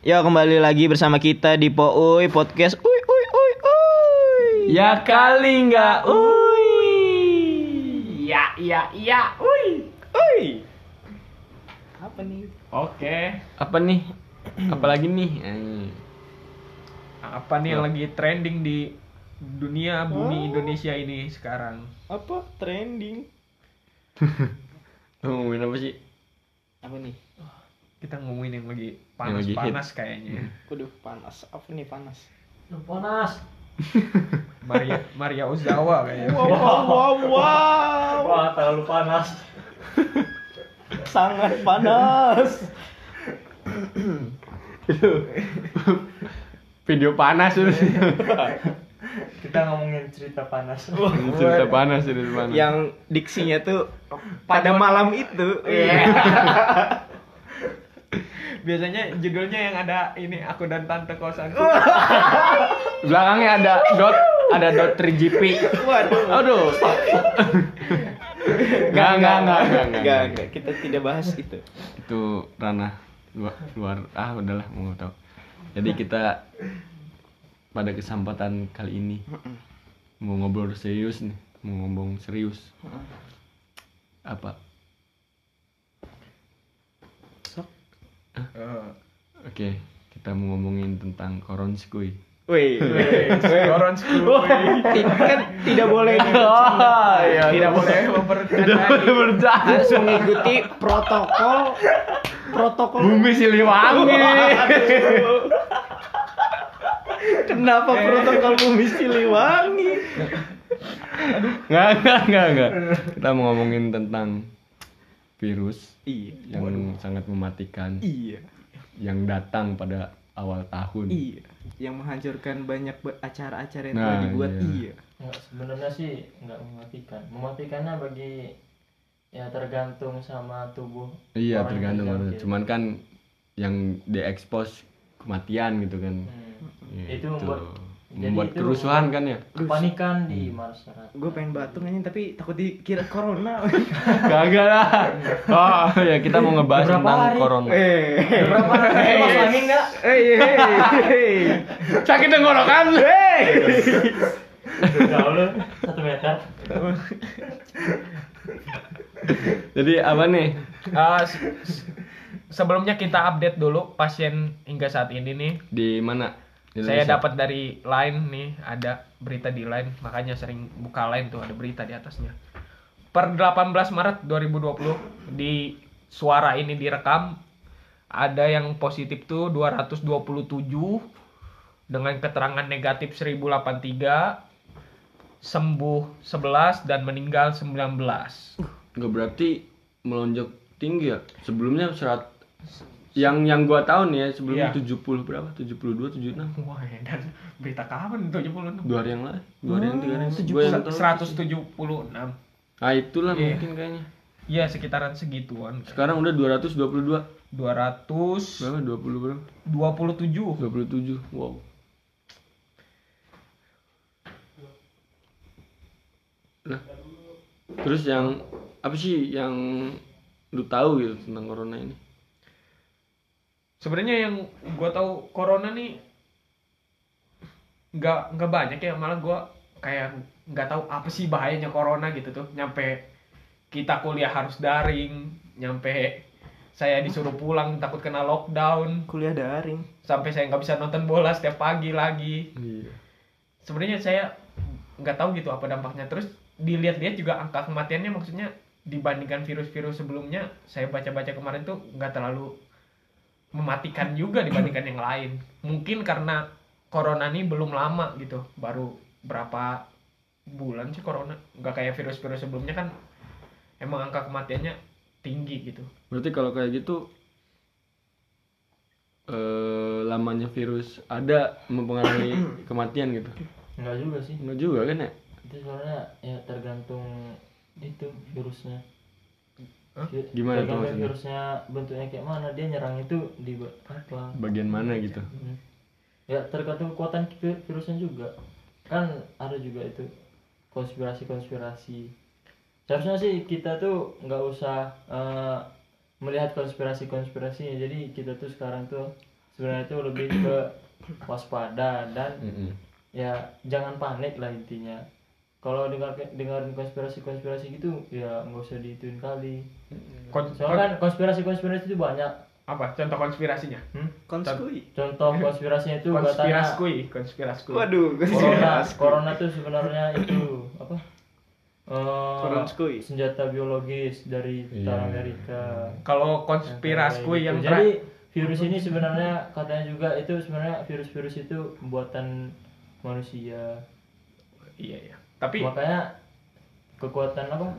Ya kembali lagi bersama kita di Pouy Podcast. Uy uy uy uy. Ya kali nggak, uy. Ya, ya, ya, uy. Uy. Apa nih? Oke, Apa nih? Apalagi nih? Eh, apa nih yang lagi trending di dunia bumi Indonesia ini sekarang? Apa trending? ngomongin apa sih? Apa nih? Kita ngomongin yang lagi Yang lagi hit. kayaknya. Waduh panas. Apa nih panas? panas Maria Maria Ozawa kayaknya. Wow wow wow. wow. wah terlalu panas Sangat panas. Video panas itu. kita ngomongin cerita panas cerita panas cerita panas. Yang diksinya tuh pada malam itu. Iya. Biasanya judulnya yang ada ini aku dan tante kosan. Belakangnya ada dot ada dot 3GP. Waduh. Aduh. Enggak, enggak, enggak, enggak, Enggak, enggak. Kita tidak bahas itu. Itu ranah luar, luar ah udahlah mau tahu. Jadi kita pada kesempatan kali ini mau ngobrol serius nih, mau ngomong serius. Apa? Eh, Oke, kita mau ngomongin tentang koronskui. Wih, Koron school. kan tidak boleh Tidak boleh mempercayai. harus mengikuti protokol protokol Bumi Siliwangi. Kenapa protokol bumi Siliwangi? Nggak, nggak, nggak, nggak. Kita mau ngomongin tentang virus Iya. yang sangat mematikan Iya. yang datang pada awal tahun. Iya. Yang menghancurkan banyak acara-acara yang Nah, telah dibuat. iya. Iya. Nggak, sebenarnya sih nggak mematikan mematikannya bagi ya tergantung sama tubuh Iya, orang tergantung. terjangkit. Cuman kan yang diekspos kematian gitu kan. Hmm. Gitu. itu membuat jadi membuat itu kerusuhan kan ya? kepanikan di masyarakat Gue pengen batuk anjing tapi takut dikira corona. Kagak lah. Oh, ya kita mau ngebahas Beberapa tentang hari. corona. eh. berapa hari mas angin nggak Eh. Sakit tenggorokan. Eh. jauh lu satu meter Jadi apa nih? Ah, se- sebelumnya kita update dulu pasien hingga saat ini nih. Di mana? Di Saya Indonesia? dapat dari line nih, ada berita di line, makanya sering buka line tuh ada berita di atasnya. Per 18 Maret 2020 di suara ini direkam ada yang positif tuh 227 dengan keterangan negatif 1083 sembuh 11 dan meninggal 19. Nggak berarti melonjak tinggi ya. Sebelumnya serat yang yang gua tahu nih ya sebelumnya Iya. 70 berapa? 72 76. Wah, dan berita kapan 76? Dua hari yang lalu, dua hari yang tiga hari yang lalu. 70, Gua yang tahu. 176. Ah itulah Iya. mungkin kayaknya. Iya, sekitaran segituan. Sekarang udah 222. 227. Berapa? 20 berapa? 27. Wow. Nah, terus yang apa sih yang lu tahu gitu tentang corona ini? Sebenarnya yang gua tahu corona nih nggak nggak banyak ya. Malah gua kayak nggak tahu apa sih bahayanya corona gitu tuh. Nyampe kita kuliah harus daring nyampe saya disuruh pulang takut kena lockdown. Kuliah daring. sampai saya nggak bisa nonton bola setiap pagi lagi. Iya. sebenarnya saya nggak tahu gitu apa dampaknya. Terus dilihat-lihat juga angka kematiannya maksudnya dibandingkan virus-virus sebelumnya saya baca-baca kemarin tuh nggak terlalu mematikan juga dibandingkan yang lain. Mungkin karena corona ini belum lama gitu. Baru berapa bulan sih corona? Nggak kayak virus-virus sebelumnya kan emang angka kematiannya tinggi gitu. Berarti kalau kayak gitu eh lamanya virus ada mempengaruhi kematian gitu. nggak juga sih. Enggak juga kan ya? itu soalnya ya tergantung itu virusnya Hah? Vi- Gimana tuh maksudnya? virusnya bentuknya kayak mana dia nyerang itu di apa Bagian mana gitu? Hmm. ya tergantung kekuatan vi- virusnya juga kan ada juga itu konspirasi konspirasi seharusnya sih kita tuh nggak usah eh, melihat konspirasi konspirasinya jadi kita tuh sekarang tuh sebenarnya itu lebih ke waspada dan Mm-mm. ya jangan panik lah intinya kalau dengar dengerin konspirasi-konspirasi gitu ya nggak usah diituin kali Kon- soalnya kan konspirasi-konspirasi itu banyak apa contoh konspirasinya hmm? Konskui. contoh konspirasinya itu katanya konspiraskui konspiraskui Waduh, corona konspirasi. corona tuh sebenarnya itu apa Eh, Konskui. senjata biologis dari. Tentara Amerika kalau kayak yang gitu. tra- jadi virus ini sebenarnya katanya juga itu sebenarnya virus-virus itu buatan manusia iya iya tapi makanya kekuatan apa?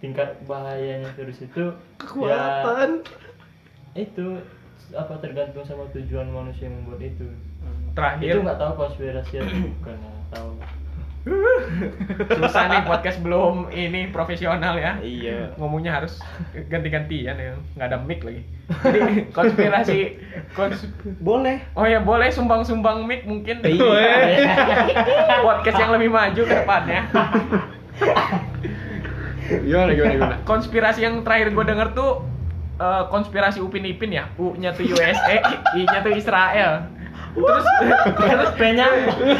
Tingkat bahayanya virus itu Kekuatan. ya, itu apa tergantung sama tujuan manusia yang membuat itu. Terakhir. Itu nggak tahu konspirasi atau bukan ya tahu susah nih podcast belum ini profesional ya Iya. ngomongnya harus ganti-gantian ya nggak ada mic lagi jadi konspirasi kons Boleh. oh ya boleh sumbang-sumbang mic mungkin Iya. podcast yang lebih maju ke depannya Gimana gimana gimana? konspirasi yang terakhir gue denger tuh eh, konspirasi Upin Ipin ya U-nya tuh USA I-nya tuh Israel terus terus P-nya Upin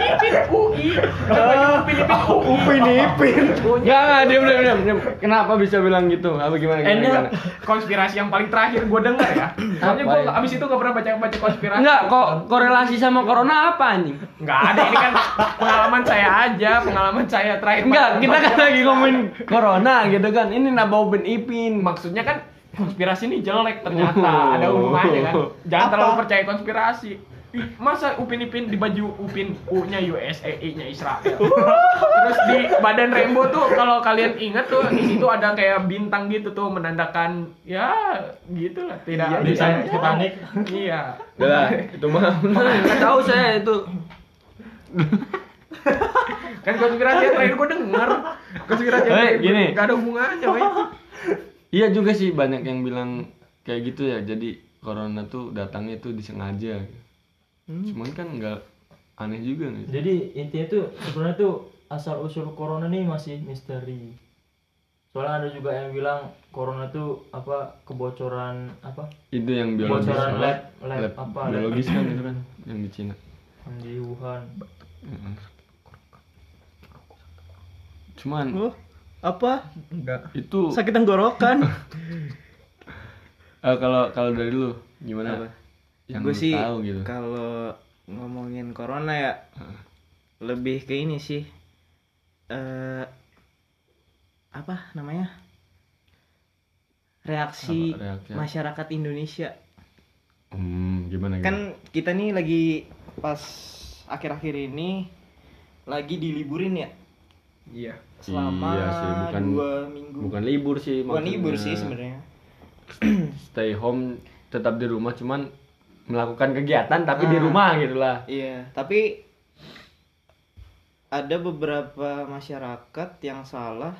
Ipin UI Upin Ipin UI Upin Ipin. Enggak enggak diam diam diam. diam. Kenapa bisa bilang gitu? Apa gimana gimana? Konspirasi yang paling terakhir gue denger ya soalnya gue ya? abis itu gak pernah baca baca konspirasi Enggak, kok korelasi sama corona apa anjing? nggak ada ini kan pengalaman saya aja pengalaman saya terakhir Enggak, kita kan lagi ngomongin corona gitu kan. Ini nambah Upin Ipin. maksudnya kan konspirasi ini jelek ternyata ada hubungannya kan jangan Apa? terlalu percaya konspirasi Ih, masa Upin Ipin di baju Upin U-nya USA I-nya Israel terus di badan rainbow tuh kalau kalian ingat tuh di situ ada kayak bintang gitu tuh menandakan ya gitu lah tidak Iya, bisa Titanic, Titanic. iya Udah lah, itu mah enggak tahu saya itu. kan konspirasi yang terakhir gue denger konspirasi yang Eh, terakhir gini. gak ada hubungannya woy. Iya juga sih banyak yang bilang kayak gitu ya. Jadi corona tuh datangnya tuh disengaja. Cuman kan enggak aneh juga nih. jadi intinya tuh sebenarnya tuh asal usul corona nih masih misteri soalnya ada juga yang bilang corona tuh apa kebocoran apa Itu yang biologis. Kebocoran apa? lab- lab apa, lab. biologis kan itu kan yang di Cina. yang di Wuhan Heeh. Cuman Oh, apa? enggak itu Sakit tenggorokan. eh, kalau kalau dari lu gimana? Apa? Yang Gue sih tahu gitu. kalau ngomongin corona ya lebih ke ini sih. Eh apa namanya? Reaksi, Apa reaksi? masyarakat Indonesia. Hmm, gimana gimana? Kan kita nih lagi pas akhir-akhir ini lagi diliburin ya iya selama Iya sih, bukan dua minggu. bukan libur sih Bukan libur maksudnya. sih sebenarnya. Stay home tetap di rumah cuman melakukan kegiatan tapi di Ah. rumah gitu lah. Iya, tapi ada beberapa masyarakat yang salah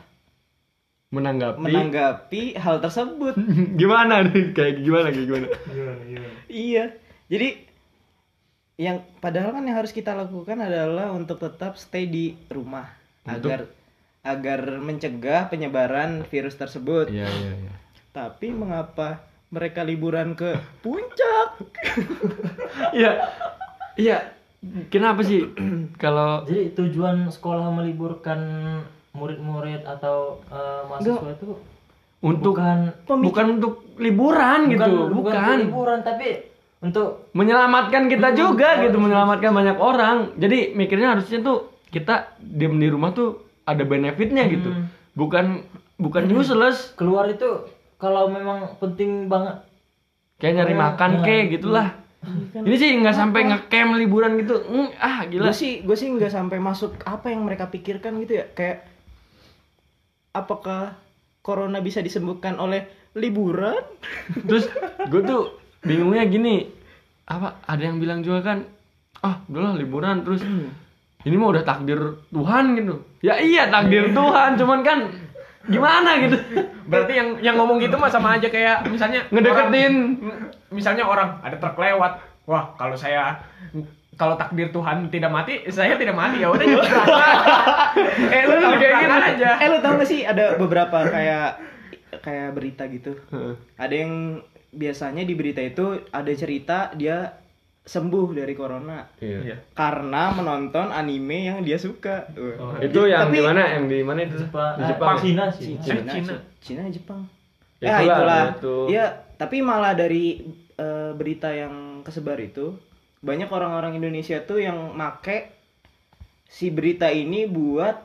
Menanggapi menanggapi hal tersebut. gimana nih? Kayak gimana kayak gimana? gimana gimana iya. Jadi yang padahal kan yang harus kita lakukan adalah untuk tetap stay di rumah Untuk? agar agar mencegah penyebaran virus tersebut. Iya iya iya. Tapi mengapa mereka liburan ke puncak? Iya. Iya. Kenapa sih kalau jadi tujuan sekolah meliburkan murid-murid atau eh, mahasiswa itu untuk bukan bukan untuk liburan gitu, bukan, bukan. bukan liburan tapi untuk Menyelamatkan kita juga gitu, menyelamatkan banyak orang. Jadi mikirnya harusnya tuh kita diem di rumah tuh ada benefitnya gitu. Hmm. Bukan bukan useless keluar itu kalau memang penting banget kayak nyari Kayak makan nyari- kayak gitulah. Ini sih nggak sampai ngecamp liburan gitu. Hmm, ah gila. Gue sih gue sih nggak sampai masuk apa yang mereka pikirkan gitu ya kayak apakah corona bisa disembuhkan oleh liburan? Terus gue tuh bingungnya gini, apa ada yang bilang juga kan, ah udahlah liburan terus ini mah udah takdir Tuhan gitu. Ya iya takdir Tuhan, cuman kan gimana gitu. berarti yang yang ngomong gitu mah sama aja kayak misalnya Ngedeketin. orang- misalnya orang ada truk lewat wah kalau saya kalau takdir Tuhan tidak mati saya tidak mati ya udah eh lu Tau- kayak gitu aja Eh lu tau gak sih ada beberapa kayak kayak berita gitu. Ada yang biasanya di berita itu ada cerita dia sembuh dari corona Iya. Iya. karena menonton anime yang dia suka. Oh, Itu yang Tapi- di mana? Yang di mana itu? Jepang, Di eh, Jepang. ya? Cina sih Cina, Cina. Cina, Jepang. Ya, Ya, itulah, itulah. itu. Iya, tapi malah dari eh, berita yang kesebar itu banyak orang-orang Indonesia tuh yang make si berita ini buat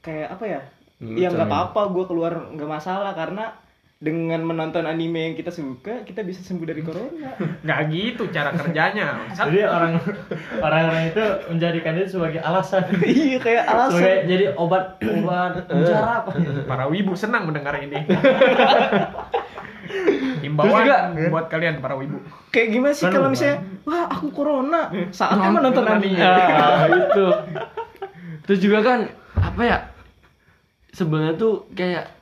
kayak apa ya? Lucu ya nggak ya. apa-apa, gue keluar nggak masalah karena dengan menonton anime yang kita suka, kita bisa sembuh dari corona. Nggak gitu cara kerjanya. Jadi orang orang-orang itu menjadikan itu sebagai alasan iya, kayak sebagai alasan. jadi obat obat mujarab Para wibu senang mendengar ini. Terus Himbauan juga, buat kalian para wibu. Kayak gimana sih Kan kalau misalnya, wah aku corona, saatnya menonton anime. Ah, itu. Terus juga kan apa ya? Sebenarnya tuh kayak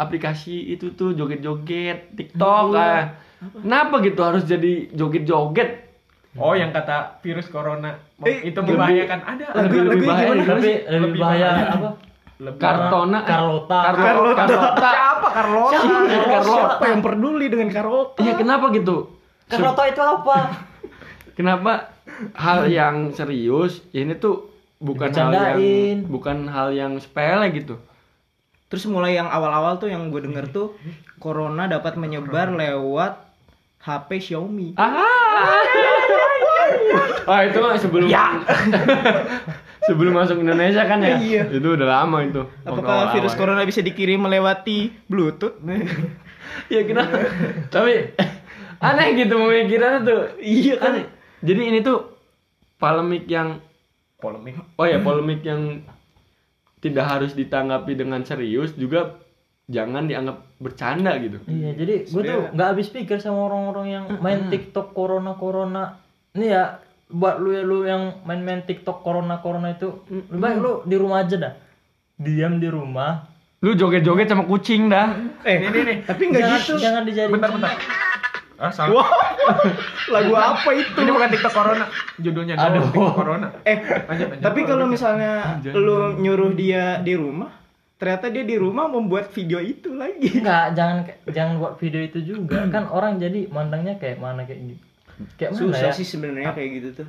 aplikasi itu tuh joget-joget TikTok ah. Kenapa gitu harus jadi joget-joget? Oh, yang kata virus corona Eh, itu lebih- membahayakan ada. lebih- lebih lagunya bahaya gimana? sih? lebih Lebih bahaya bahaya. apa Lebih Kartona Carlota Carlota. Carlota. Siapa Carlota? Carlota. Siapa yang peduli dengan Carlota? Iya, kenapa gitu? Carlota itu apa Kenapa hal yang serius ini tuh bukan hal yang bukan hal yang sepele gitu. Terus mulai yang awal-awal tuh yang gue denger tuh corona dapat menyebar lewat HP Xiaomi. Ah. Wah, itu sebelum sebelum masuk Indonesia kan ya? Iya. Itu udah lama itu. Apakah Waktu virus awal-awal. corona bisa dikirim melewati Bluetooth? Iya kenapa? Tapi aneh gitu pemikirannya tuh. iya kan. Aneh. Jadi ini tuh polemik yang Polemik. oh ya polemik yang tidak harus ditanggapi dengan serius juga jangan dianggap bercanda gitu. Iya, jadi gue tuh nggak habis pikir sama orang-orang yang main TikTok corona corona. Ini ya buat lu ya lu yang main-main TikTok corona corona itu, lebih baik lu di rumah aja dah. Diam di rumah. Lu joget-joget sama kucing dah. Eh, Ini nih, tapi nggak gitu. Jangan dijadiin. Bentar, bentar. Ah, salah. Wah, lagu apa itu? Ini bukan TikTok Corona. Judulnya Aduh. TikTok Corona. Eh, Lanjut, lanjut. tapi kalau misalnya Jangan. lu nyuruh dia di rumah, ternyata dia di rumah membuat video itu lagi. Enggak, jangan jangan buat video itu juga. kan orang jadi mandangnya kayak mana kayak gitu. Kayak mana Susah ya? sih sebenarnya kayak gitu tuh.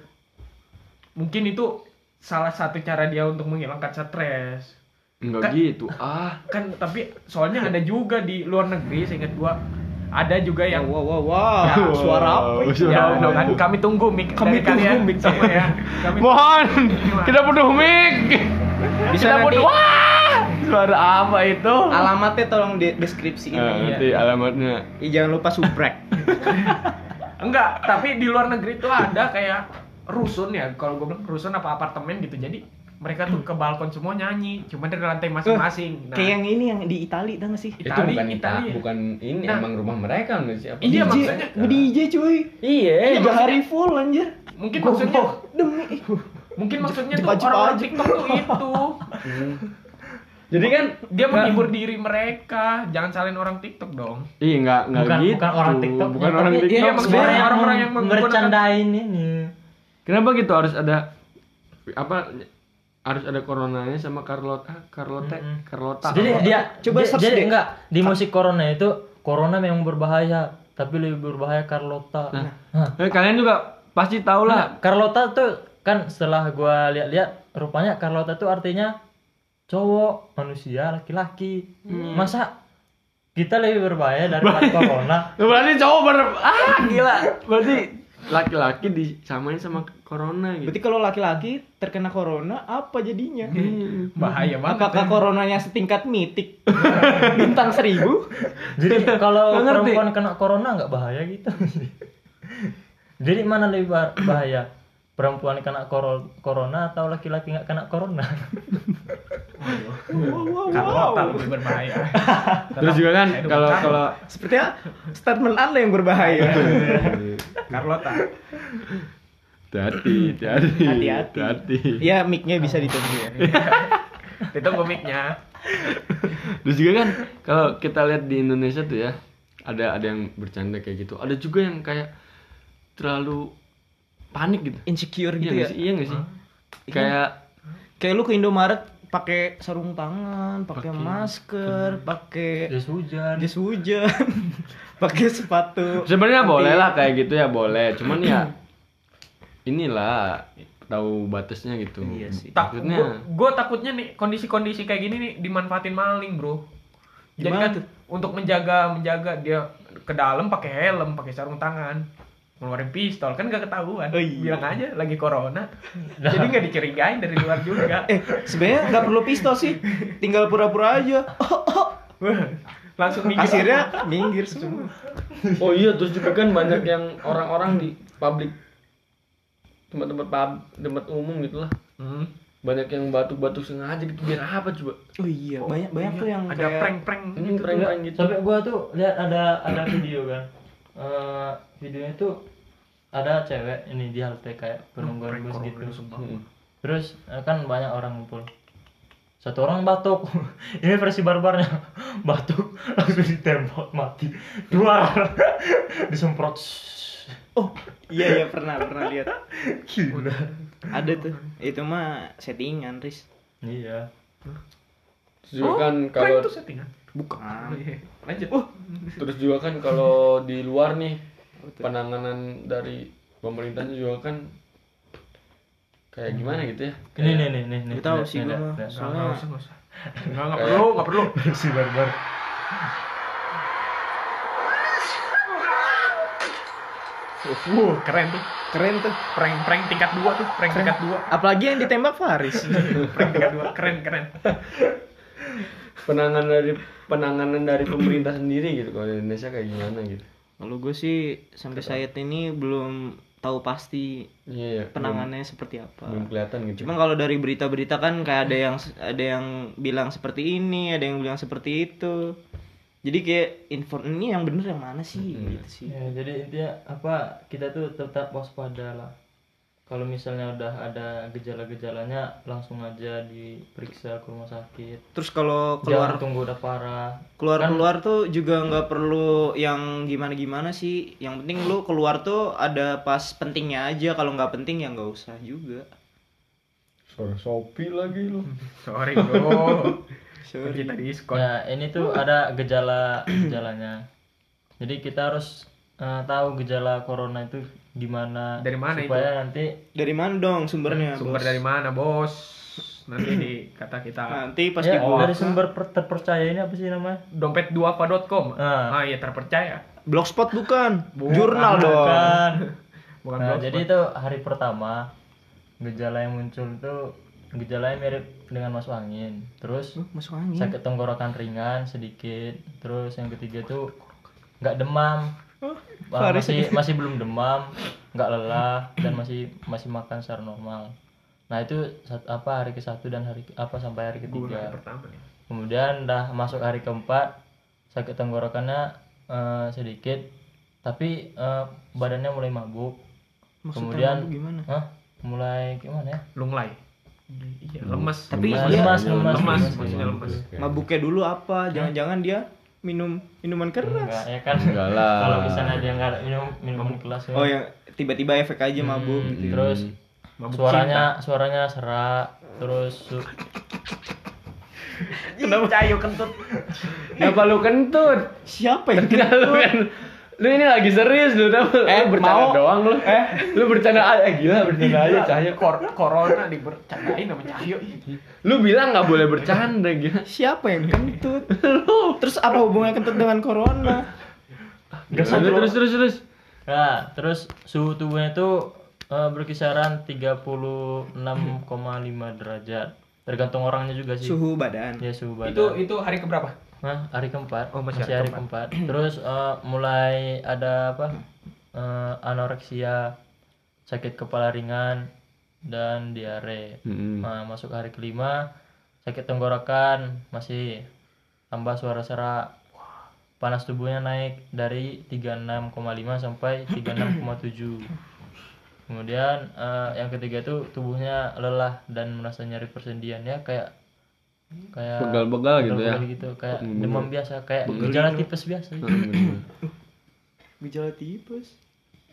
mungkin itu salah satu cara dia untuk menghilangkan stres. Enggak Kan- gitu. Ah, Kan tapi soalnya ada juga di luar negeri, seingat gua ada juga yang Wow, wow, wow. Ya, Suara apa itu? suara ya, apa kan itu? kami tunggu mic Kami dari tunggu kalian mic. ya. Kami mohon kita butuh mic. Bisa kita nanti butuh wah. Suara apa itu? alamatnya tolong di deskripsiin. Ah, ya. nanti alamatnya. Ih, jangan lupa subrek. enggak, tapi di luar negeri tuh ada kayak rusun ya, kalau gua bilang rusun apa apartemen gitu. Jadi mereka tuh ke balkon semua nyanyi, cuma dari lantai masing-masing. Nah, Kayak yang ini yang di Itali tau gak sih? itu Itali, bukan Itali. Ita- bukan ini Nah. emang rumah mereka nggak sih? Apa? Iya, DJ, maksudnya. DJ cuy. Iya, Tiga hari full anjir. mungkin maksudnya Demi. mungkin maksudnya tuh orang-orang. TikTok tuh itu. Jadi kan Dia menghibur diri mereka, jangan salin orang TikTok dong. Iya nggak nggak bukan, gitu. bukan orang TikTok, Bukan orang TikTok. iya, maksudnya orang, orang-orang yang menggunakan- bercandain ini. Kenapa gitu harus ada apa harus ada coronanya sama Carlota Carlota Mm-mm. Carlota. Jadi dia Coba dia- search jadi deh. enggak di musik corona itu corona memang berbahaya, tapi lebih berbahaya Carlota. Nah. Hah. Eh, kalian juga pasti tahu lah. Nah, Carlota tuh kan setelah gua lihat-lihat rupanya Carlota tuh artinya cowok, manusia, laki-laki. Masa kita lebih berbahaya daripada corona? Berarti cowok ber ah gila. Berarti laki-laki disamain sama corona gitu. Berarti kalau laki-laki terkena corona apa jadinya? Bahaya banget. Apakah coronanya setingkat mitik? Bintang seribu? Jadi kalau perempuan kena corona nggak bahaya gitu. Jadi mana lebih bah- bahaya? Perempuan kena corona atau laki-laki nggak kena corona? Carlota lebih berbahaya. Terus juga kan kalau kalau Sepertinya statement Anda yang berbahaya. Carlota. hati-hati, hati-hati. Hati-hati. hati Ya, mic-nya bisa ditunggu ya. Ditunggu mic-nya. Terus juga kan kalau kita lihat di Indonesia tuh ya ada ada yang bercanda kayak gitu. Ada juga yang kayak terlalu panik gitu. Insecure Iya gitu ya. sih? Iya nggak sih? Kayak Kayak lu ke Indomaret pakai sarung tangan, pakai masker, pakai jas hujan jas hujan, pakai sepatu. Sebenarnya boleh lah kayak gitu ya boleh, cuman ya inilah tahu batasnya gitu. Iya sih. Tak, Maksudnya gue takutnya nih kondisi-kondisi kayak gini nih dimanfaatin maling bro. Jadi kan tuh? untuk menjaga menjaga dia ke dalam pakai helm, pakai sarung tangan, ngeluarin pistol kan gak ketahuan. Oh, iya. Bilang aja lagi corona. Jadi nggak dicurigain dari luar juga. Eh, sebenarnya nggak perlu pistol sih, tinggal pura-pura aja. Langsung minggir. Akhirnya minggir semua. Oh iya terus juga kan banyak yang orang-orang di publik tempat-tempat pub, tempat umum gitu lah. Hmm. Banyak yang batuk-batuk sengaja gitu biar apa coba? Oh iya, banyak banyak tuh yang ada kayak prank-prank gitu. prank-prank gitu. sampai gua tuh lihat ada ada video kan Eh, videonya tuh ada cewek ini di halte kayak penungguan bus gitu Hmm. terus eh, kan banyak orang ngumpul satu orang batuk ini versi barbarnya batuk langsung ditembak mati dua disemprot Oh, iya iya pernah pernah lihat. gila Ada tuh. Itu mah settingan, Riz. iya Terus juga kan prank kalau itu settingan. Bukan. Iya. Lanjut. terus juga kan kalau di luar nih penanganan dari pemerintahnya juga kan kayak gimana gitu ya? ini nih nih nih nih Gak tahu sih. Nggak, Soalnya nggak usah, nggak Kayak- perlu, nggak perlu. versi barbar Wuh, keren tuh. keren tuh. Prank-prank tingkat dua tuh, prank tingkat dua. Apalagi yang ditembak Faris. Prank tingkat dua, keren, keren. Penanganan dari penanganan dari pemerintah sendiri gitu kalau di Indonesia kayak gimana gitu? Kalau gue sih sampai saat ini belum tahu pasti Iya ya. penanganannya seperti apa. belum kelihatan gitu. Cuma kalau dari berita-berita kan kayak ada yang ada yang bilang seperti ini, ada yang bilang seperti itu. Jadi kayak info ini yang bener yang mana sih Hmm. gitu sih. ya jadi intinya apa kita tuh tetap waspada lah kalau misalnya udah ada gejala-gejalanya langsung aja diperiksa ke rumah sakit Terus kalau keluar keluar tunggu udah parah keluar keluar tuh juga nggak perlu yang gimana gimana sih. Yang penting lu keluar tuh ada pas pentingnya aja. Kalau nggak penting ya nggak usah juga. Suara Shopee lagi lu. Sorry, bro. Sorry. Kita diskon. ya ini tuh ada gejala gejalanya jadi kita harus eh, tahu gejala corona itu gimana Dari mana supaya nanti Dari mana dong sumbernya? Sumber bos? dari mana, bos? Nanti di kata kita Nanti pas ya, dibuka dari sumber per- terpercaya ini apa sih namanya dompet2apa.com. Ah. Ah, iya terpercaya. blogspot bukan, Bukan. jurnal dong. kan Bukan nah blogspot. jadi itu hari pertama gejala yang muncul itu gejalanya mirip dengan masuk angin terus Uh, Masuk angin. sakit tenggorokan ringan sedikit terus yang ketiga tuh nggak demam Wah, masih masih belum demam nggak lelah dan masih masih makan secara normal nah itu apa hari ke satu dan hari apa sampai hari ketiga hari pertama nih. kemudian dah masuk hari keempat sakit tenggorokannya eh, sedikit tapi eh, badannya mulai mabuk Maksudnya kemudian mabuk gimana? Hah? mulai gimana ya Lunglai. Iya, lemes. Tapi Lemas, dia- lemas, lemas, lemas, lemas. maksudnya lemas. Mabuknya dulu apa? Jangan-jangan dia minum minuman keras. enggak ya kan Enggak lah. kalau misalnya dia nggak minum minuman kelas ya. Oh yang tiba-tiba efek aja mabuk Hmm, gitu. ya. terus Mabuk suaranya suaranya serak terus su- Kenapa cayo kentut? Kenapa lu kentut? Siapa yang Enggak lu lu ini lagi serius lu kenapa Eh, lu bercanda mau? doang lu eh lu bercanda aja eh, gila bercanda aja cahaya Kor corona dibercandain sama Cahyo. lu bilang nggak boleh bercanda gila Siapa yang kentut? Terus apa hubungannya kentut dengan corona? Gak terus terus terus nah terus suhu tubuhnya itu eh, berkisaran 36,5 derajat tergantung orangnya juga sih Suhu badan. ya suhu badan Itu itu hari keberapa? Nah, hari keempat. Oh, masih masih, hari hari keempat. Terus eh, mulai ada apa? eh, anoreksia, sakit kepala ringan dan diare. Mm-mm. Nah, masuk hari kelima, sakit tenggorokan, masih tambah suara serak. Panas tubuhnya naik dari 36,5 sampai 36,7. Kemudian eh, yang ketiga itu tubuhnya lelah dan merasa nyari persendian ya kayak kayak Begal-begal gitu ya? begal gitu kayak demam biasa kayak gejala tipes biasa Gejala tipes.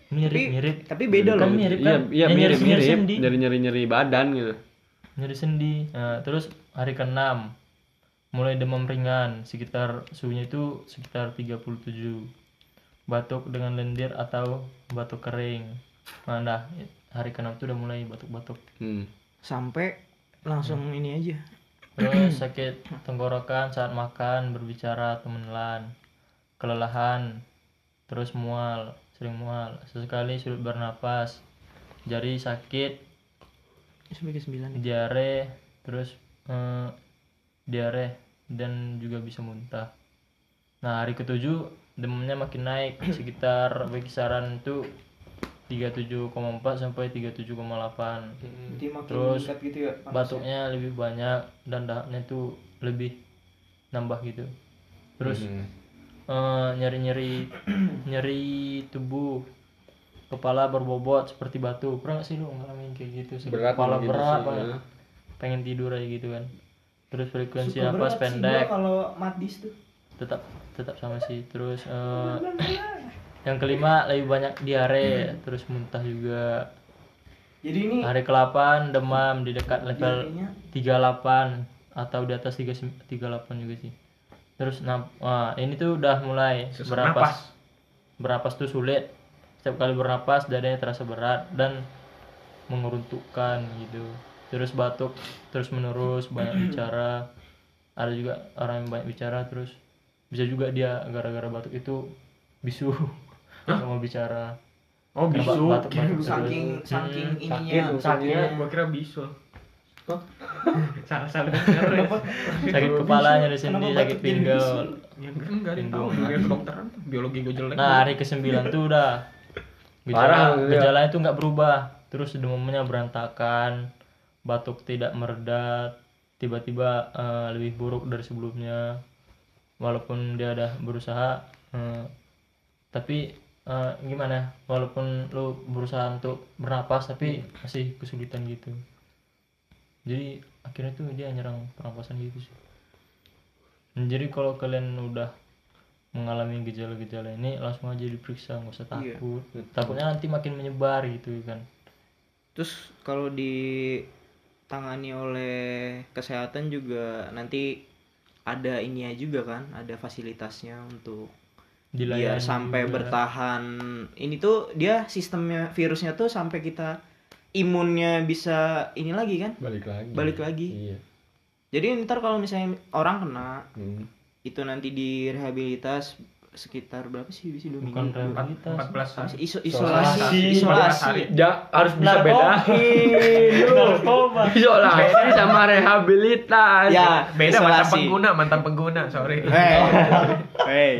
mirip Tapi- mirip Tapi beda kan loh. mirip iya kan iya Ya, mirip nyeri mirip sendi. nyeri nyeri nyeri badan gitu nyeri sendi Nah, terus hari ke-6 mulai demam ringan sekitar suhunya itu sekitar 37 batuk dengan lendir atau batuk kering nah dah, hari ke-6 itu udah mulai batuk-batuk Hmm. Sampai langsung ini aja. Terus sakit tenggorokan saat makan berbicara atau menelan kelelahan terus mual sering mual sesekali sulit bernapas jari sakit ke sembilan nih. diare terus eh, diare dan juga bisa muntah nah hari ketujuh demamnya makin naik sekitar kisaran itu 37,4 sampai 37,8 Berarti makin Terus meningkat gitu ya. panasnya. batuknya lebih banyak dan dahaknya itu lebih nambah gitu terus Hmm. eh, nyeri-nyeri nyeri tubuh kepala berbobot seperti batu pernah nggak sih lu ngalamin kayak gitu Sakit Berat kepala gitu berat sih, banget ya. pengen tidur aja gitu kan terus frekuensi Suka nafas sih pendek kalau madis tuh. tetap tetap sama sih terus eh, yang kelima lebih banyak diare terus muntah juga. Jadi ini hari ke-8 demam di dekat level diarenya 38 atau di atas 3, 38 juga sih. Terus nah, ini tuh udah mulai Sesak bernapas napas. bernapas tuh sulit. Setiap kali bernapas dadanya terasa berat dan mengeruntukkan gitu. Terus batuk terus menerus banyak bicara. Ada juga orang yang banyak bicara terus bisa juga dia gara-gara batuk itu bisu nggak mau bicara. Oh Karena bisu. batuk- batuk terus. saking saking Hmm, ininya. Sakit, sakitnya. Gua kira bisul. salah salah denger ya. sakit kepala nyeri sendi kenapa sakit pinggul Ya enggak ada yang tahu. Dia kedokteran biologi gue jelek. Nah hari ke-9 tuh udah. Parah, gejala iya. gejalanya tuh nggak berubah. Terus demamnya berantakan. Batuk tidak meredat. Tiba-tiba eh, lebih buruk dari sebelumnya. Walaupun dia udah berusaha eh, tapi eh, gimana? Walaupun lu berusaha untuk bernapas tapi masih kesulitan gitu. Jadi akhirnya tuh dia nyerang pernapasan gitu sih. Jadi kalau kalian udah mengalami gejala-gejala ini langsung aja diperiksa nggak usah Iya. takut. Takutnya nanti makin menyebar gitu kan. Terus kalau ditangani oleh kesehatan juga nanti ada ininya juga kan, ada fasilitasnya untuk biar Dilayani sampai juga. bertahan. Ini tuh dia sistemnya virusnya tuh sampai kita imunnya bisa ini lagi kan? balik lagi Balik lagi. iya Jadi ntar kalau misalnya orang kena Hmm. itu nanti direhabilitas sekitar berapa sih bisa dua bukan minggu? rehabilitas 14 hari. Iso- Isolasi. isolasi, Isolasi. isolasi. Ja, harus bisa bedain isolasi sama rehabilitas Ya, Beda mantan isolasi. pengguna, mantan pengguna, sorry. Hey, hey.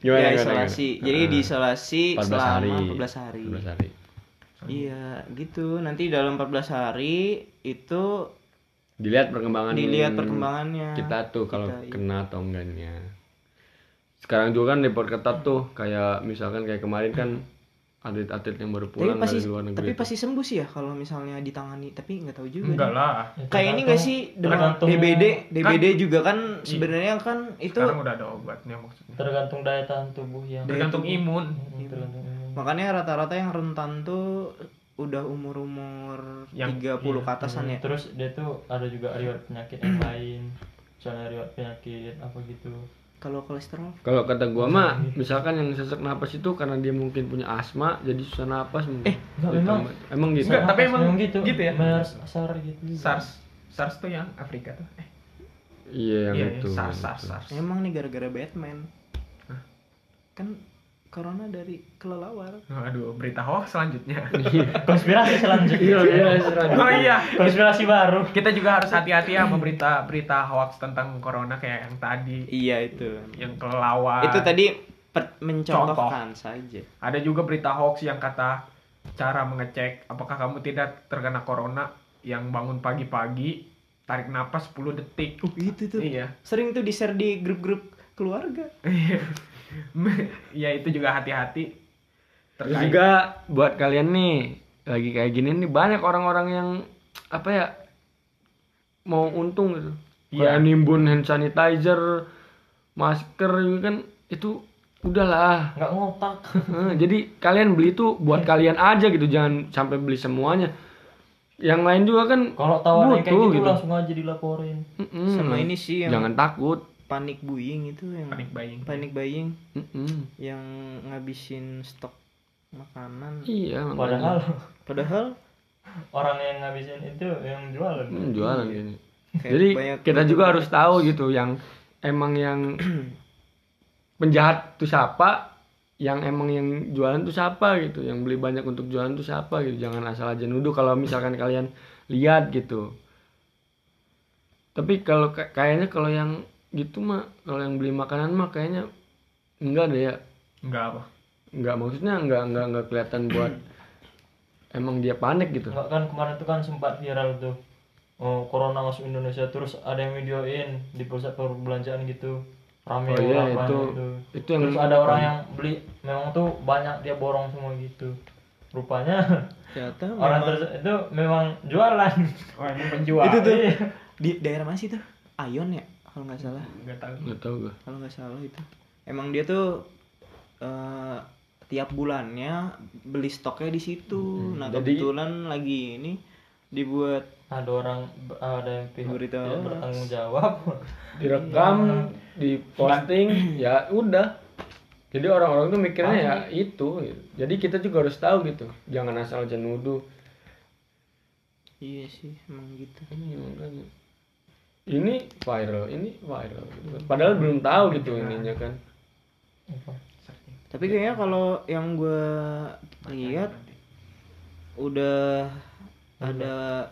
Gimana, ya gimana, isolasi. gimana? Jadi Ah, diisolasi 14 selama hari 14 hari. 14 hari Iya, gitu. Nanti dalam 14 hari itu dilihat perkembangan dilihat perkembangannya. kita tuh kalau Kita, iya. kena atau enggaknya sekarang juga kan diperketat tuh kayak misalkan kayak kemarin kan atlet-atlet yang baru Tapi pulang pasti dari luar negeri tapi tuh. pasti sembuh sih ya kalau misalnya ditangani, tapi nggak tahu juga. Enggak lah. Kayak ini nggak sih demam tergantung- DBD, DBD juga kan sebenarnya kan itu Sekarang udah ada obatnya maksudnya. tergantung daya tahan tubuh yang Tergantung imun. Hmm, tergantung imun. makanya rata-rata yang rentan tuh udah umur-umur Yang- 30 ke atasan Hmm, ya. terus dia tuh ada juga riwayat penyakit yang lain misalnya riwayat penyakit apa gitu Kalau kolesterol kalau kata gua mah misalkan yang sesak napas itu karena dia mungkin punya asma jadi susah napas mungkin enggak, memang. Ditambah- emang gitu Enggak, tapi emang gitu gitu ya? MERS, SARS gitu SARS. SARS tuh yang Afrika tuh. Eh, iya yang iya, itu iya, SARS, SARS. SARS. emang nih gara-gara Batman. Kan corona dari kelelawar. Aduh, berita hoax selanjutnya. konspirasi selanjutnya iya iya selanjutnya. oh iya. konspirasi baru Kita juga harus hati-hati ya sama berita berita hoax tentang corona kayak yang tadi, Iya itu. yang kelelawar. Itu tadi per- mencontohkan saja. Ada juga berita hoax yang kata cara mengecek apakah kamu tidak terkena corona yang bangun pagi-pagi tarik napas 10 detik. Uh, itu tuh. Iya. Sering tuh di-share di grup-grup keluarga. ya itu juga hati-hati. Terus Terkait juga buat kalian nih lagi kayak gini nih banyak orang-orang yang apa ya mau untung gitu. Iya. Kayak nimbun hand sanitizer, masker gitu kan itu udahlah. nggak ngotak Jadi kalian beli itu buat kalian aja gitu, jangan sampai beli semuanya. yang lain juga kan Kalau tahu yang kayak butuh gitu, langsung aja dilaporin. Mm-mm. Sama ini sih yang jangan takut panik buying itu yang Panik buying. panik buying Mm-mm. yang ngabisin stok makanan. iya makanya. Padahal Padahal orang yang ngabisin itu yang jualan. Hmm, jualan gini. Kayak Jadi kita juga harus tahu gitu yang emang yang penjahat tuh siapa, yang emang yang jualan tuh siapa gitu, yang beli banyak untuk jualan tuh siapa gitu. Jangan asal aja nuduh kalau misalkan kalian lihat gitu. Tapi kalau ka- kayaknya kalau yang gitu mah kalau yang beli makanan mah kayaknya enggak deh ya. Enggak apa. Enggak maksudnya enggak enggak enggak kelihatan buat emang dia panik gitu. Enggak kan kemarin tuh kan sempat viral tuh. Oh, corona masuk Indonesia terus ada yang videoin di pusat perbelanjaan gitu. Rame Oh iya, orang itu- gitu. itu yang- terus ada orang yang beli memang tuh banyak dia borong semua gitu. Rupanya ternyata orang memang- terus itu memang jualan. Oh, emang penjual. itu tuh Iya. di daerah mana sih tuh? Ayon ya kalau nggak salah. Enggak tahu. Enggak tahu gua. Kalau nggak salah itu. Emang dia tuh eh, tiap bulannya beli stoknya di situ. Nah, Jadi- kebetulan lagi ini dibuat ada orang ada yang pihak Berita hoax. bertanggung jawab. direkam di posting ya udah jadi orang-orang tuh mikirnya ya itu gitu. jadi kita juga harus tahu gitu jangan asal aja nuduh iya sih emang gitu. ini makanya ini viral ini viral gitu kan. padahal belum tahu gitu ininya kan Tapi kayaknya kalau yang gue lihat udah ada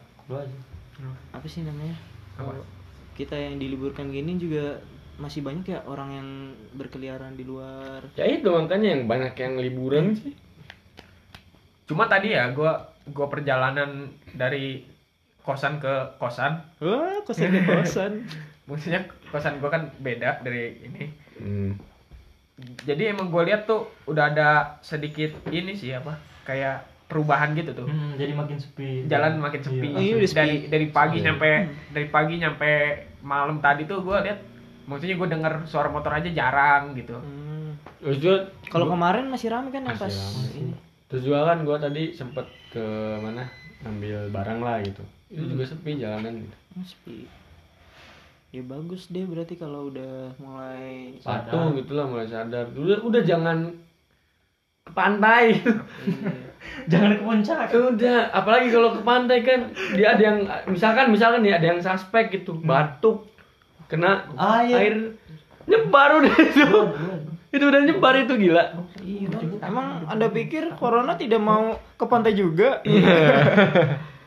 apa sih namanya? Apa? Kita yang diliburkan gini juga masih banyak ya orang yang berkeliaran di luar. ya itu makanya yang banyak yang liburan sih Cuma tadi ya gua gua perjalanan dari kosan ke kosan. Wah, kosan ke kosan. Maksudnya kosan gua kan beda dari ini. hmm. Jadi emang gua lihat tuh udah ada sedikit ini sih apa? Kayak perubahan gitu tuh. Hmm, jadi makin sepi. Jalan makin sepi. Oh, iya, sepi. dari dari pagi Iya. sampai dari pagi sampai malam tadi tuh gua lihat maksudnya gua denger suara motor aja jarang gitu. Hmm. Kalau kemarin masih rame kan yang pas ini. terus juga kan gua tadi sempet ke mana ambil barang lah gitu itu juga sepi jalanan gitu Hmm, sepi. Ya bagus deh berarti kalau udah mulai patuh gitu lah mulai sadar udah udah jangan ke pantai Jangan ke puncak. udah apalagi kalau ke pantai kan dia ada yang misalkan misalkan nih ada yang suspek gitu batuk kena Air. air nyebar udah itu itu udah nyebar itu gila Iya. Emang Anda pikir corona tidak mau ke pantai juga? Nih,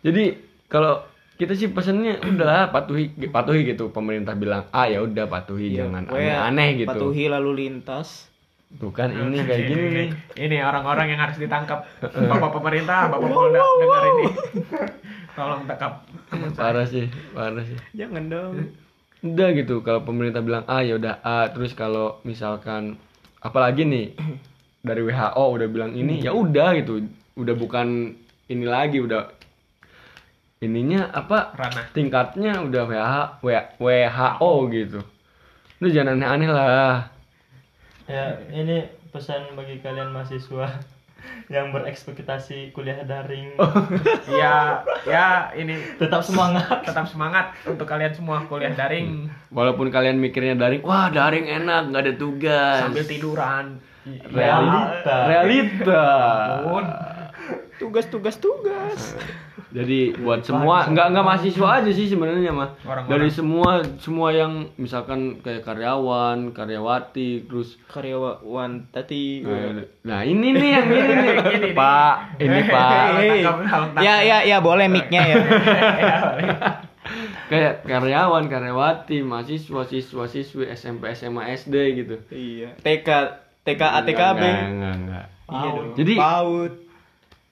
jadi kalau kita sih pesennya udah patuhi patuhi gitu pemerintah bilang ah ya udah patuhi jangan Pokoknya aneh-aneh gitu Patuhi lalu lintas. tuh kan ini kayak gini nih Ini orang-orang yang harus ditangkap. Bapak pemerintah, Bapak Polda dengar ini. Tolong tangkap. parah sih parah sih Jangan dong. udah gitu kalau pemerintah bilang A ya udah A terus kalau misalkan apalagi nih dari WHO udah bilang ini ya udah gitu udah bukan ini lagi udah ininya apa Ranah. tingkatnya udah WHO WHO gitu lu jangan aneh-aneh lah Ya, ini pesan bagi kalian mahasiswa yang berekspektasi kuliah daring. Ya, ya ini Tetap semangat. tetap semangat untuk kalian semua kuliah daring walaupun kalian mikirnya daring wah daring enak nggak ada tugas sambil tiduran. realita realita Ampun. Tugas-tugas tugas. Jadi buat semua nggak nggak mahasiswa aja sih sebenarnya mah. Dari semua semua yang misalkan kayak karyawan, karyawati, terus Karyawan tadi. eh, nah ini nih yang ini nih. Ini nih. Pak, ini Pak. Ya ya ya boleh mic-nya ya. Kayak karyawan, karyawati, mahasiswa, siswa, siswi, SMP, SMA, SD gitu. iya. TK TK ATKB. Enggak, enggak, enggak. Iya dong. Jadi- PAUD.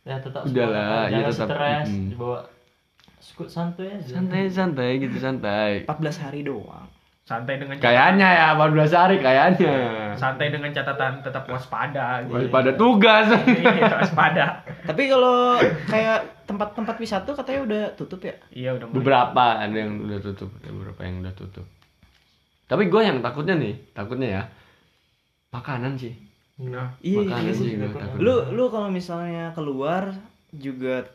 Ya tetap Udahlah, ya Jangan tetap, stres, mm. dibawa skut santuy aja. Santai, santai gitu, santai. 14 hari doang. Santai dengan Kayaknya ya 14 hari kayaknya. santai dengan catatan tetap waspada. gitu. Pada tugas. Iya, waspada. Tapi kalau kayak tempat-tempat wisata katanya udah tutup ya? Iya udah mulai. beberapa ada yang udah tutup ada beberapa yang udah tutup tapi gue yang takutnya nih takutnya ya makanan sih Nah, Iya, makanan iya sih sih. gue takut Lu lu kalau misalnya keluar juga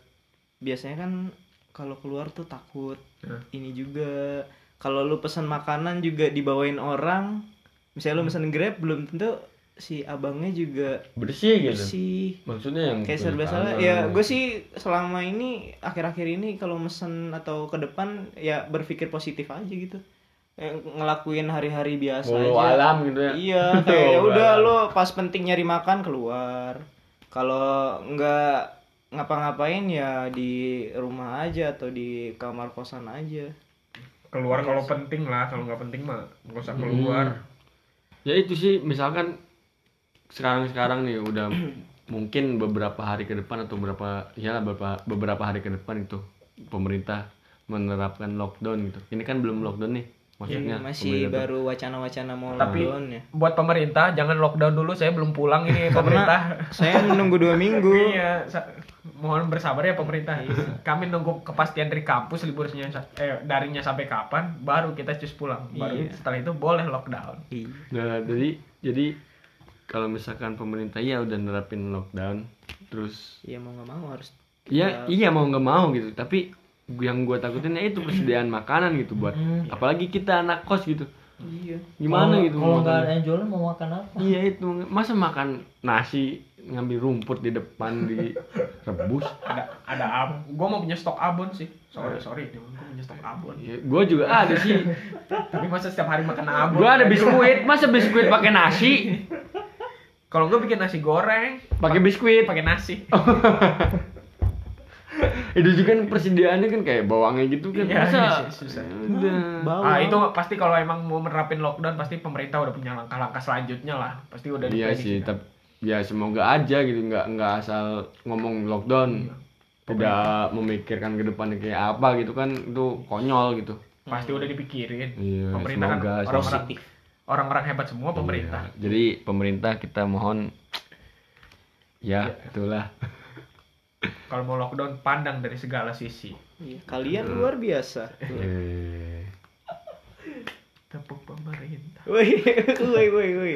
biasanya kan kalau keluar tuh takut Nah. ini juga. Kalau lu pesan makanan juga dibawain orang misalnya lu pesan grab belum tentu si abangnya juga bersih gitu. bersih. Maksudnya yang kayak serba salah. Ya gue sih selama ini akhir-akhir ini kalau mesen atau ke depan ya berpikir positif aja gitu ngelakuin hari-hari biasa Walau aja. alam gitu ya. Iya kayak ya Walau udah lo pas penting nyari makan keluar. Kalau nggak ngapa-ngapain ya di rumah aja atau di kamar kosan aja. Keluar kalau penting lah kalau nggak penting mah nggak usah keluar. Ya itu sih misalkan sekarang sekarang nih udah mungkin beberapa hari ke depan atau beberapa ya beberapa beberapa hari ke depan itu pemerintah menerapkan lockdown gitu. Ini kan belum lockdown nih maksudnya Iya, masih baru wacana-wacana mau Tapi- lockdown ya. buat pemerintah jangan lockdown dulu saya belum pulang ini pemerintah. saya menunggu dua minggu. Iya sa- mohon bersabar ya pemerintah. Iya. kami nunggu kepastian dari kampus liburnya eh, darinya sampai kapan baru kita cus pulang. Baru Iya. setelah itu boleh lockdown. Iya. Nah, jadi jadi kalau misalkan pemerintah ya udah nerapin lockdown terus ya mau nggak mau harus ya iya mau nggak mau gitu tapi yang gue takutin ya itu persediaan makanan gitu buat apalagi kita anak kos gitu. Iya. Gimana Kalau- gitu kalau mau nggak makan? ada yang jualan mau makan apa? Iya itu. Masa makan nasi ngambil rumput di depan direbus ada ada ab gue mau punya stok abon sih. Sorry sorry. Gue punya stok abon. Ya, gue juga ada sih. Tapi masa setiap hari makan abon? Gue ada biskuit. Masa biskuit pakai nasi? Kalau gue bikin nasi goreng. Pakai biskuit. Pakai nasi itu juga kan persediaannya kan kayak bawangnya gitu kan Iya, masa iya, susah. udah Ah itu pasti kalau emang mau menerapin lockdown pasti pemerintah udah punya langkah-langkah selanjutnya lah. Pasti udah iya sih diprediksi. tapi ya semoga aja gitu nggak nggak asal ngomong lockdown tidak memikirkan ke depannya kayak apa gitu kan itu konyol gitu Pasti udah dipikirin. Iya, pemerintah kan semoga, orang-orang Positif. orang-orang hebat semua pemerintah. Iya. jadi pemerintah kita mohon ya itulah Kalau mau lockdown pandang dari segala sisi. Iya, kalian luar biasa Eh, Tepuk pemerintah. woi woi woi woi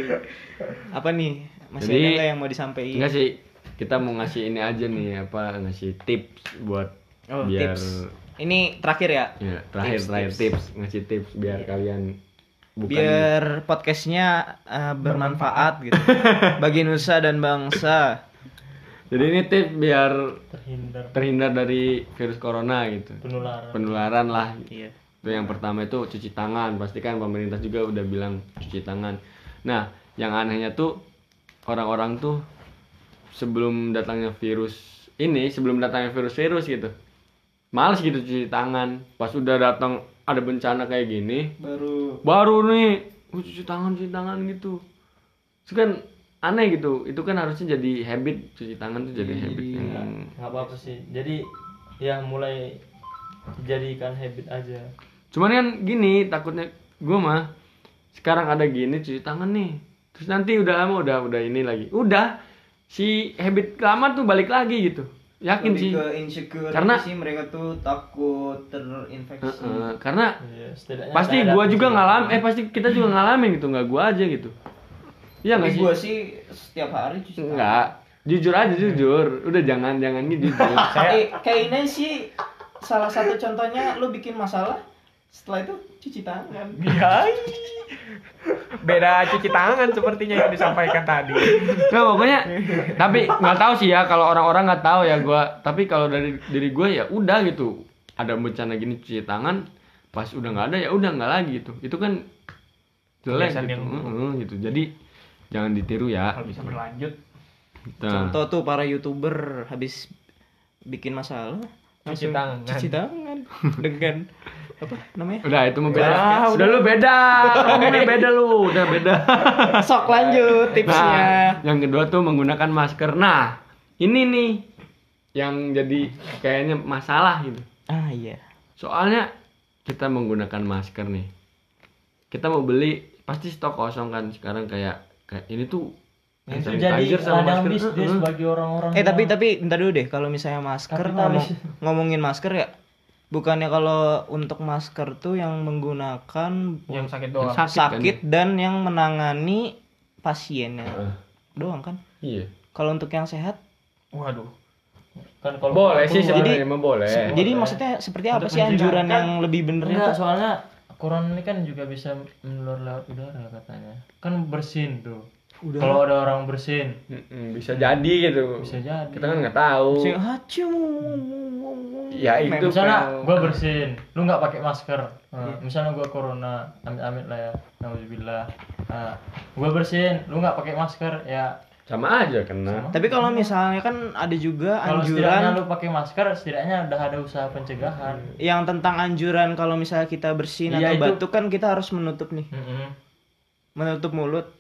apa nih masih Jadi- ada nggak yang mau disampaikan enggak sih kita mau ngasih ini aja nih apa ngasih tips buat Oh, biar tips. ini terakhir ya ya terakhir Tips, terakhir tips. tips. ngasih tips biar kalian bukan biar podcastnya uh, bermanfaat gitu bagi nusa dan bangsa jadi ini tips biar terhindar. terhindar dari virus corona gitu. Penularan. Penularan lah. Iya. Itu yang pertama itu cuci tangan. Pastikan pemerintah juga udah bilang cuci tangan. Nah yang anehnya tuh orang-orang tuh sebelum datangnya virus ini sebelum datangnya virus-virus gitu males gitu cuci tangan. Pas udah datang ada bencana kayak gini baru. baru nih "Oh, cuci tangan cuci tangan gitu. Itu kan aneh gitu itu kan harusnya jadi habit cuci tangan tuh jadi habit yang nggak apa apa sih jadi ya mulai jadikan habit aja Cuman kan gini takutnya gue mah sekarang ada gini cuci tangan nih. Terus nanti udah lama udah udah ini lagi. Udah si habit lama tuh balik lagi gitu. Yakin lebih sih. ke insecure Karena- sih mereka tuh takut terinfeksi Heeh, karena Iya, setidaknya pasti ada juga ngalamin eh pasti kita juga ngalamin gitu nggak gua aja gitu. Iya nggak sih? gue sih setiap hari cuci tangan. Enggak. Jujur aja jujur. Udah jangan jangan gitu jujur. Eh, kayak ini sih salah satu contohnya lu bikin masalah setelah itu cuci tangan Iya. Beda cuci tangan sepertinya yang disampaikan tadi. Nah pokoknya tapi nggak tahu sih ya kalau orang-orang nggak tahu ya gua tapi kalau dari diri gue ya udah gitu ada bencana gini cuci tangan pas udah nggak ada ya udah nggak lagi gitu itu kan jelek gitu. yang. Heeh, gitu jadi jangan ditiru ya. Kalau bisa berlanjut. Nah, contoh tuh para youtuber habis bikin masalah Cuci tangan. cuci tangan dengan apa namanya? Udah itu mau beda Ah, udah lu beda. Udah. Beda lu. Udah beda. Sok lanjut tipsnya. Nah, yang kedua tuh menggunakan masker. Nah, ini nih yang jadi kayaknya masalah gitu. ah iya. Soalnya kita menggunakan masker nih. Kita mau beli pasti stok kosong kan sekarang kayak kayak ini tuh itu jadi sama masker. bisnis Heeh. bagi orang-orang eh tapi yang- tapi bentar dulu deh kalau misalnya masker ngomong, ngomongin masker ya bukannya kalau untuk masker tuh yang menggunakan Yang sakit Yang doang. sakit, sakit kan? dan yang menangani pasiennya Heeh. doang kan Iya. kalau untuk yang sehat Waduh. kan kalau boleh sih mah boleh Jadi maksudnya seperti apa Untuk sih anjuran mencegah. yang lebih benernya Enggak, tuh? soalnya corona ini kan juga bisa menular lewat udara katanya. Kan bersin tuh. Kalau ada orang bersin Mm-mm, bisa jadi gitu bisa jadi. kita kan nggak tahu Sing hacu. ya itu misalnya kan. gue bersin, lu nggak pakai masker. Nah, misalnya gue corona, amit-amit lah ya, nauzubillah. Nah, gue bersin, lu nggak pakai masker, ya sama aja kena Tapi kalau misalnya kan ada juga kalau setidaknya anjuran lu pakai masker, setidaknya udah ada usaha pencegahan. yang tentang anjuran kalau misalnya kita bersin Iya, atau itu- batuk kan kita harus menutup nih, Mm-mm. menutup mulut.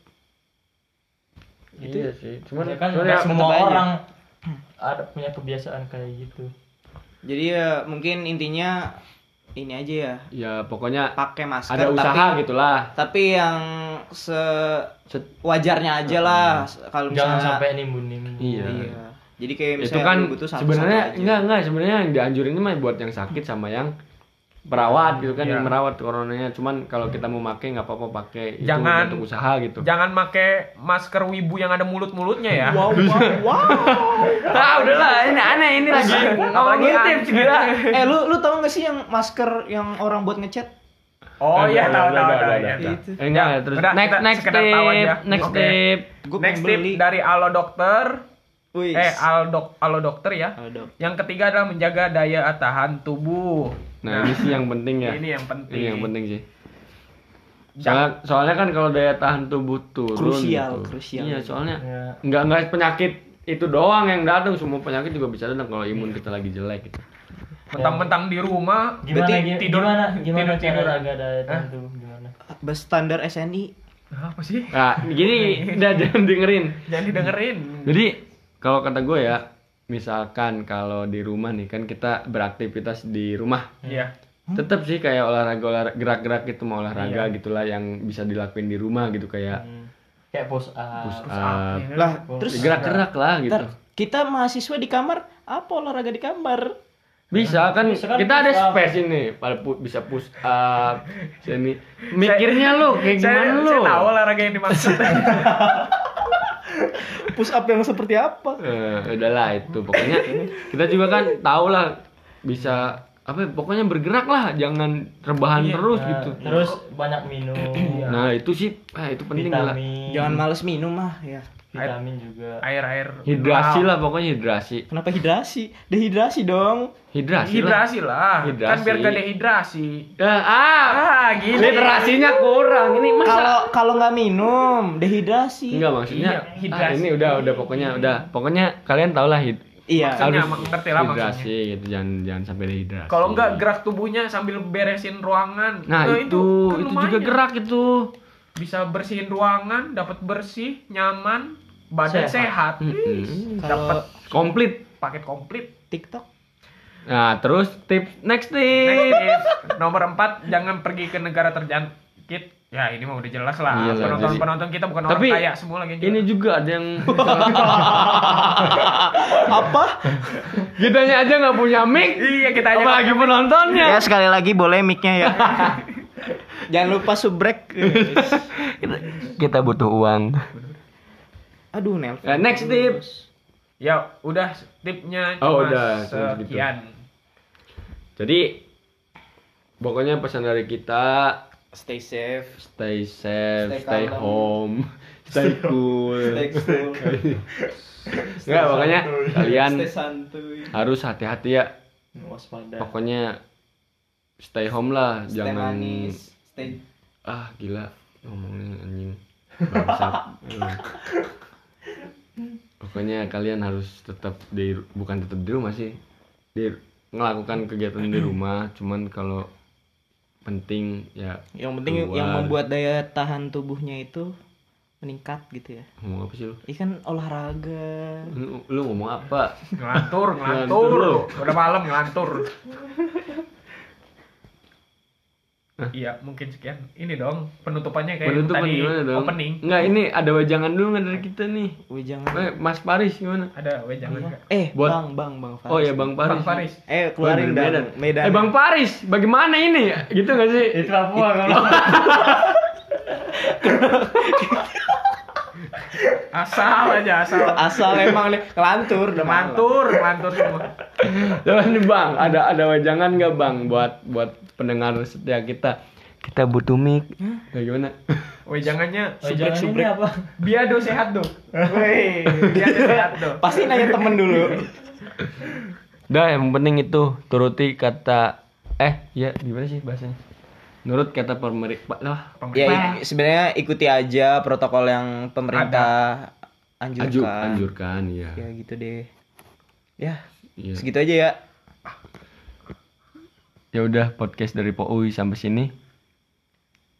iya sih cuman Ya kan cuman ya- semua aja. orang ada punya kebiasaan kayak gitu. Jadi ya mungkin intinya ini aja ya, ya pokoknya pakai masker ada usaha tapi gitulah tapi yang se wajarnya aja lah kalau Jangan misalnya sampai nimbun-nimbun. Iya. Iya. Jadi kayak itu misalnya kan butuh satu sebenarnya enggak enggak sebenarnya yang dianjurin ini mah buat yang sakit sama yang perawat gitu kan Iya. yang merawat coronanya cuman kalau kita mau pakai nggak apa-apa pakai itu Jangan- untuk usaha gitu Jangan make masker wibu yang ada mulut-mulutnya ya. Wow wow wow. ah udahlah ini aneh ini lagi ngomongin tips gila eh lu lu tau gak sih yang masker yang orang buat ngechat? Oh iya tahu tahu tahu ya. Itu. Enggak Ya, terus udah, next next tip aja. next tip Gua Next tip beli. dari Alo Dokter. Wih. Eh Aldo Alo Dokter ya. Aldo. Yang ketiga adalah menjaga daya tahan tubuh. Nah ini sih yang penting ya Ini yang penting. ini yang penting sih soalnya, soalnya kan kalau daya tahan tubuh turun Krusial, gitu. krusial. iya soalnya Ya. nggak nggak penyakit itu doang yang datang semua penyakit juga bisa datang kalau imun kita lagi jelek gitu Mentang-mentang di rumah Gimana tidur gimana gimana tidur tidur tidur. agak daya tahan tubuh gimana? Bas standar SNI. Apa sih? nah gini udah jangan dengerin Jangan didengerin. jadi kalau kata gue ya misalkan kalau di rumah nih kan kita beraktivitas di rumah Iya. tetap sih kayak olahraga olahraga gerak-gerak gitu mau olahraga Iya. gitulah yang bisa dilakuin di rumah gitu kayak Hmm. Kayak push up. push up apa ya? Lah, terus gerak-gerak lah gitu ntar kita mahasiswa di kamar, apa olahraga di kamar? bisa kan Bisa kan kita ada up. space ini pada pu- bisa push up sini mikirnya lu kayak Saya, gimana lu saya tahu olahraga yang dimaksud. Push up yang seperti apa? Eh, udahlah itu pokoknya kita juga kan tahu lah bisa apa ya, pokoknya bergerak lah jangan rebahan Iya. terus Nah, gitu Terus banyak minum. nah itu sih ah, itu penting lah. Jangan males minum mah ya. Vitamin juga. Air-air. hidrasi lah pokoknya hidrasi Kenapa hidrasi? Dehidrasi dong. hidrasi lah Hidrasi lah. Hidrasi. Kan biar gak dehidrasi. Ya, ah Ah, gini. literasinya kurang ini masa Kalau kalau nggak minum, dehidrasi. enggak maksudnya Iya, hidrasi. ah, ini udah udah pokoknya udah pokoknya kalian tau lah hid Iya. Maksudnya, harus mak- ngerti lah maksudnya. hidrasi gitu jangan jangan sampai dehidrasi Kalau enggak gerak tubuhnya sambil beresin ruangan. nah Eh, itu kan itu, juga gerak itu Bisa bersihin ruangan, dapat bersih, nyaman, badan Sehat. sehat. Mm-mm. Kalau komplit Paket komplit. TikTok nah terus tips next Next tip tips. Nomor 4, jangan pergi ke negara terjangkit. Ya, ini mah udah jelas lah. Iya lah, Penonton jadi- penonton kita bukan Tapi, orang kaya semua lagi. ini juga ada yang apa? kitanya aja nggak punya mic Iya, kita aja apalagi penontonnya Ya sekali lagi boleh mic-nya ya. Jangan lupa subrek. kita, kita butuh uang Aduh. Nah, next tips Ya, udah tipnya Oh, cuma udah, sekian. jadi pokoknya pesan dari kita Stay safe. stay safe Stay stay, calm. home stay cool Stay cool. Nggak, pokoknya kalian Stay santuy. harus hati-hati ya Waspada. pokoknya stay home lah Stay jangan manis. Ah gila ngomongnya anjing bangsat pokoknya kalian harus tetap di bukan tetap di rumah sih di melakukan kegiatan di rumah cuman kalau penting ya yang penting keluar. yang membuat daya tahan tubuhnya itu meningkat gitu ya. ngomong apa sih lu Ikan olahraga. lu, lu ngomong apa Ngelantur, Ngelantur. ngelantur. Udah malam ngelantur. Iya, mungkin sekian. Ini dong penutupannya kayak penutupan tadi gimana dong opening. nggak ini ada wajangan dulu nggak dari kita nih Wih jangan. eh, Mas Paris gimana Ada wejangan enggak? Eh, Buat- Bang, Bang, Bang Faris. oh ya Bang Paris Bang Faris. Eh, keluarin Oh, dan Medan. Eh Bang Paris, bagaimana ini? Gitu gak sih? Itu Papua kalau Asal aja, asal. Asal emang nih kelantur, udah Mantur, mantur semua. Cuman nih bang, ada ada wajangan nggak bang buat buat pendengar setia kita? Kita butuh mic. Kayak gimana? Woi, jangannya jangan ini subrek. apa? biado sehat do. Woi, biado sehat do. Pasti nanya temen dulu. Udah yang penting itu turuti kata eh ya gimana sih bahasanya? Nurut kata pemerintah lah. ya sebenarnya ikuti aja protokol yang pemerintah Aju, anjurkan. anjurkan ya. Ya gitu deh. Ya, Iya. segitu aja ya. Ya udah podcast dari Poui sampai sini.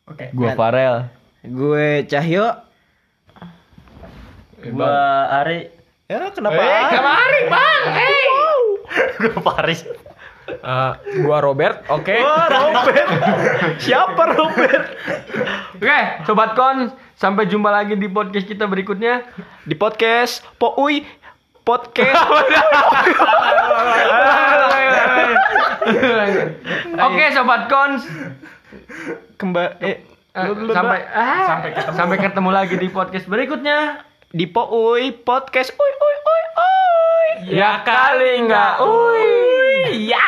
Oke. Gua Farel. Gue Cahyo. Gua Ari. Ya, kenapa? Eh, kemarin, Bang. Eh. Gua Paris. Eh, gua Robert, oke. Robert. Siapa Robert? Oke, sobat kon, sampai jumpa lagi di podcast kita berikutnya. Di podcast Poui Podcast. Oke, sobat kon. Kembali eh, Eh, sampai ah, Sampai ketemu. sampai ketemu lagi di podcast berikutnya di Pooi Podcast. uy uy uy uy Ya, kali nggak. uy Ya.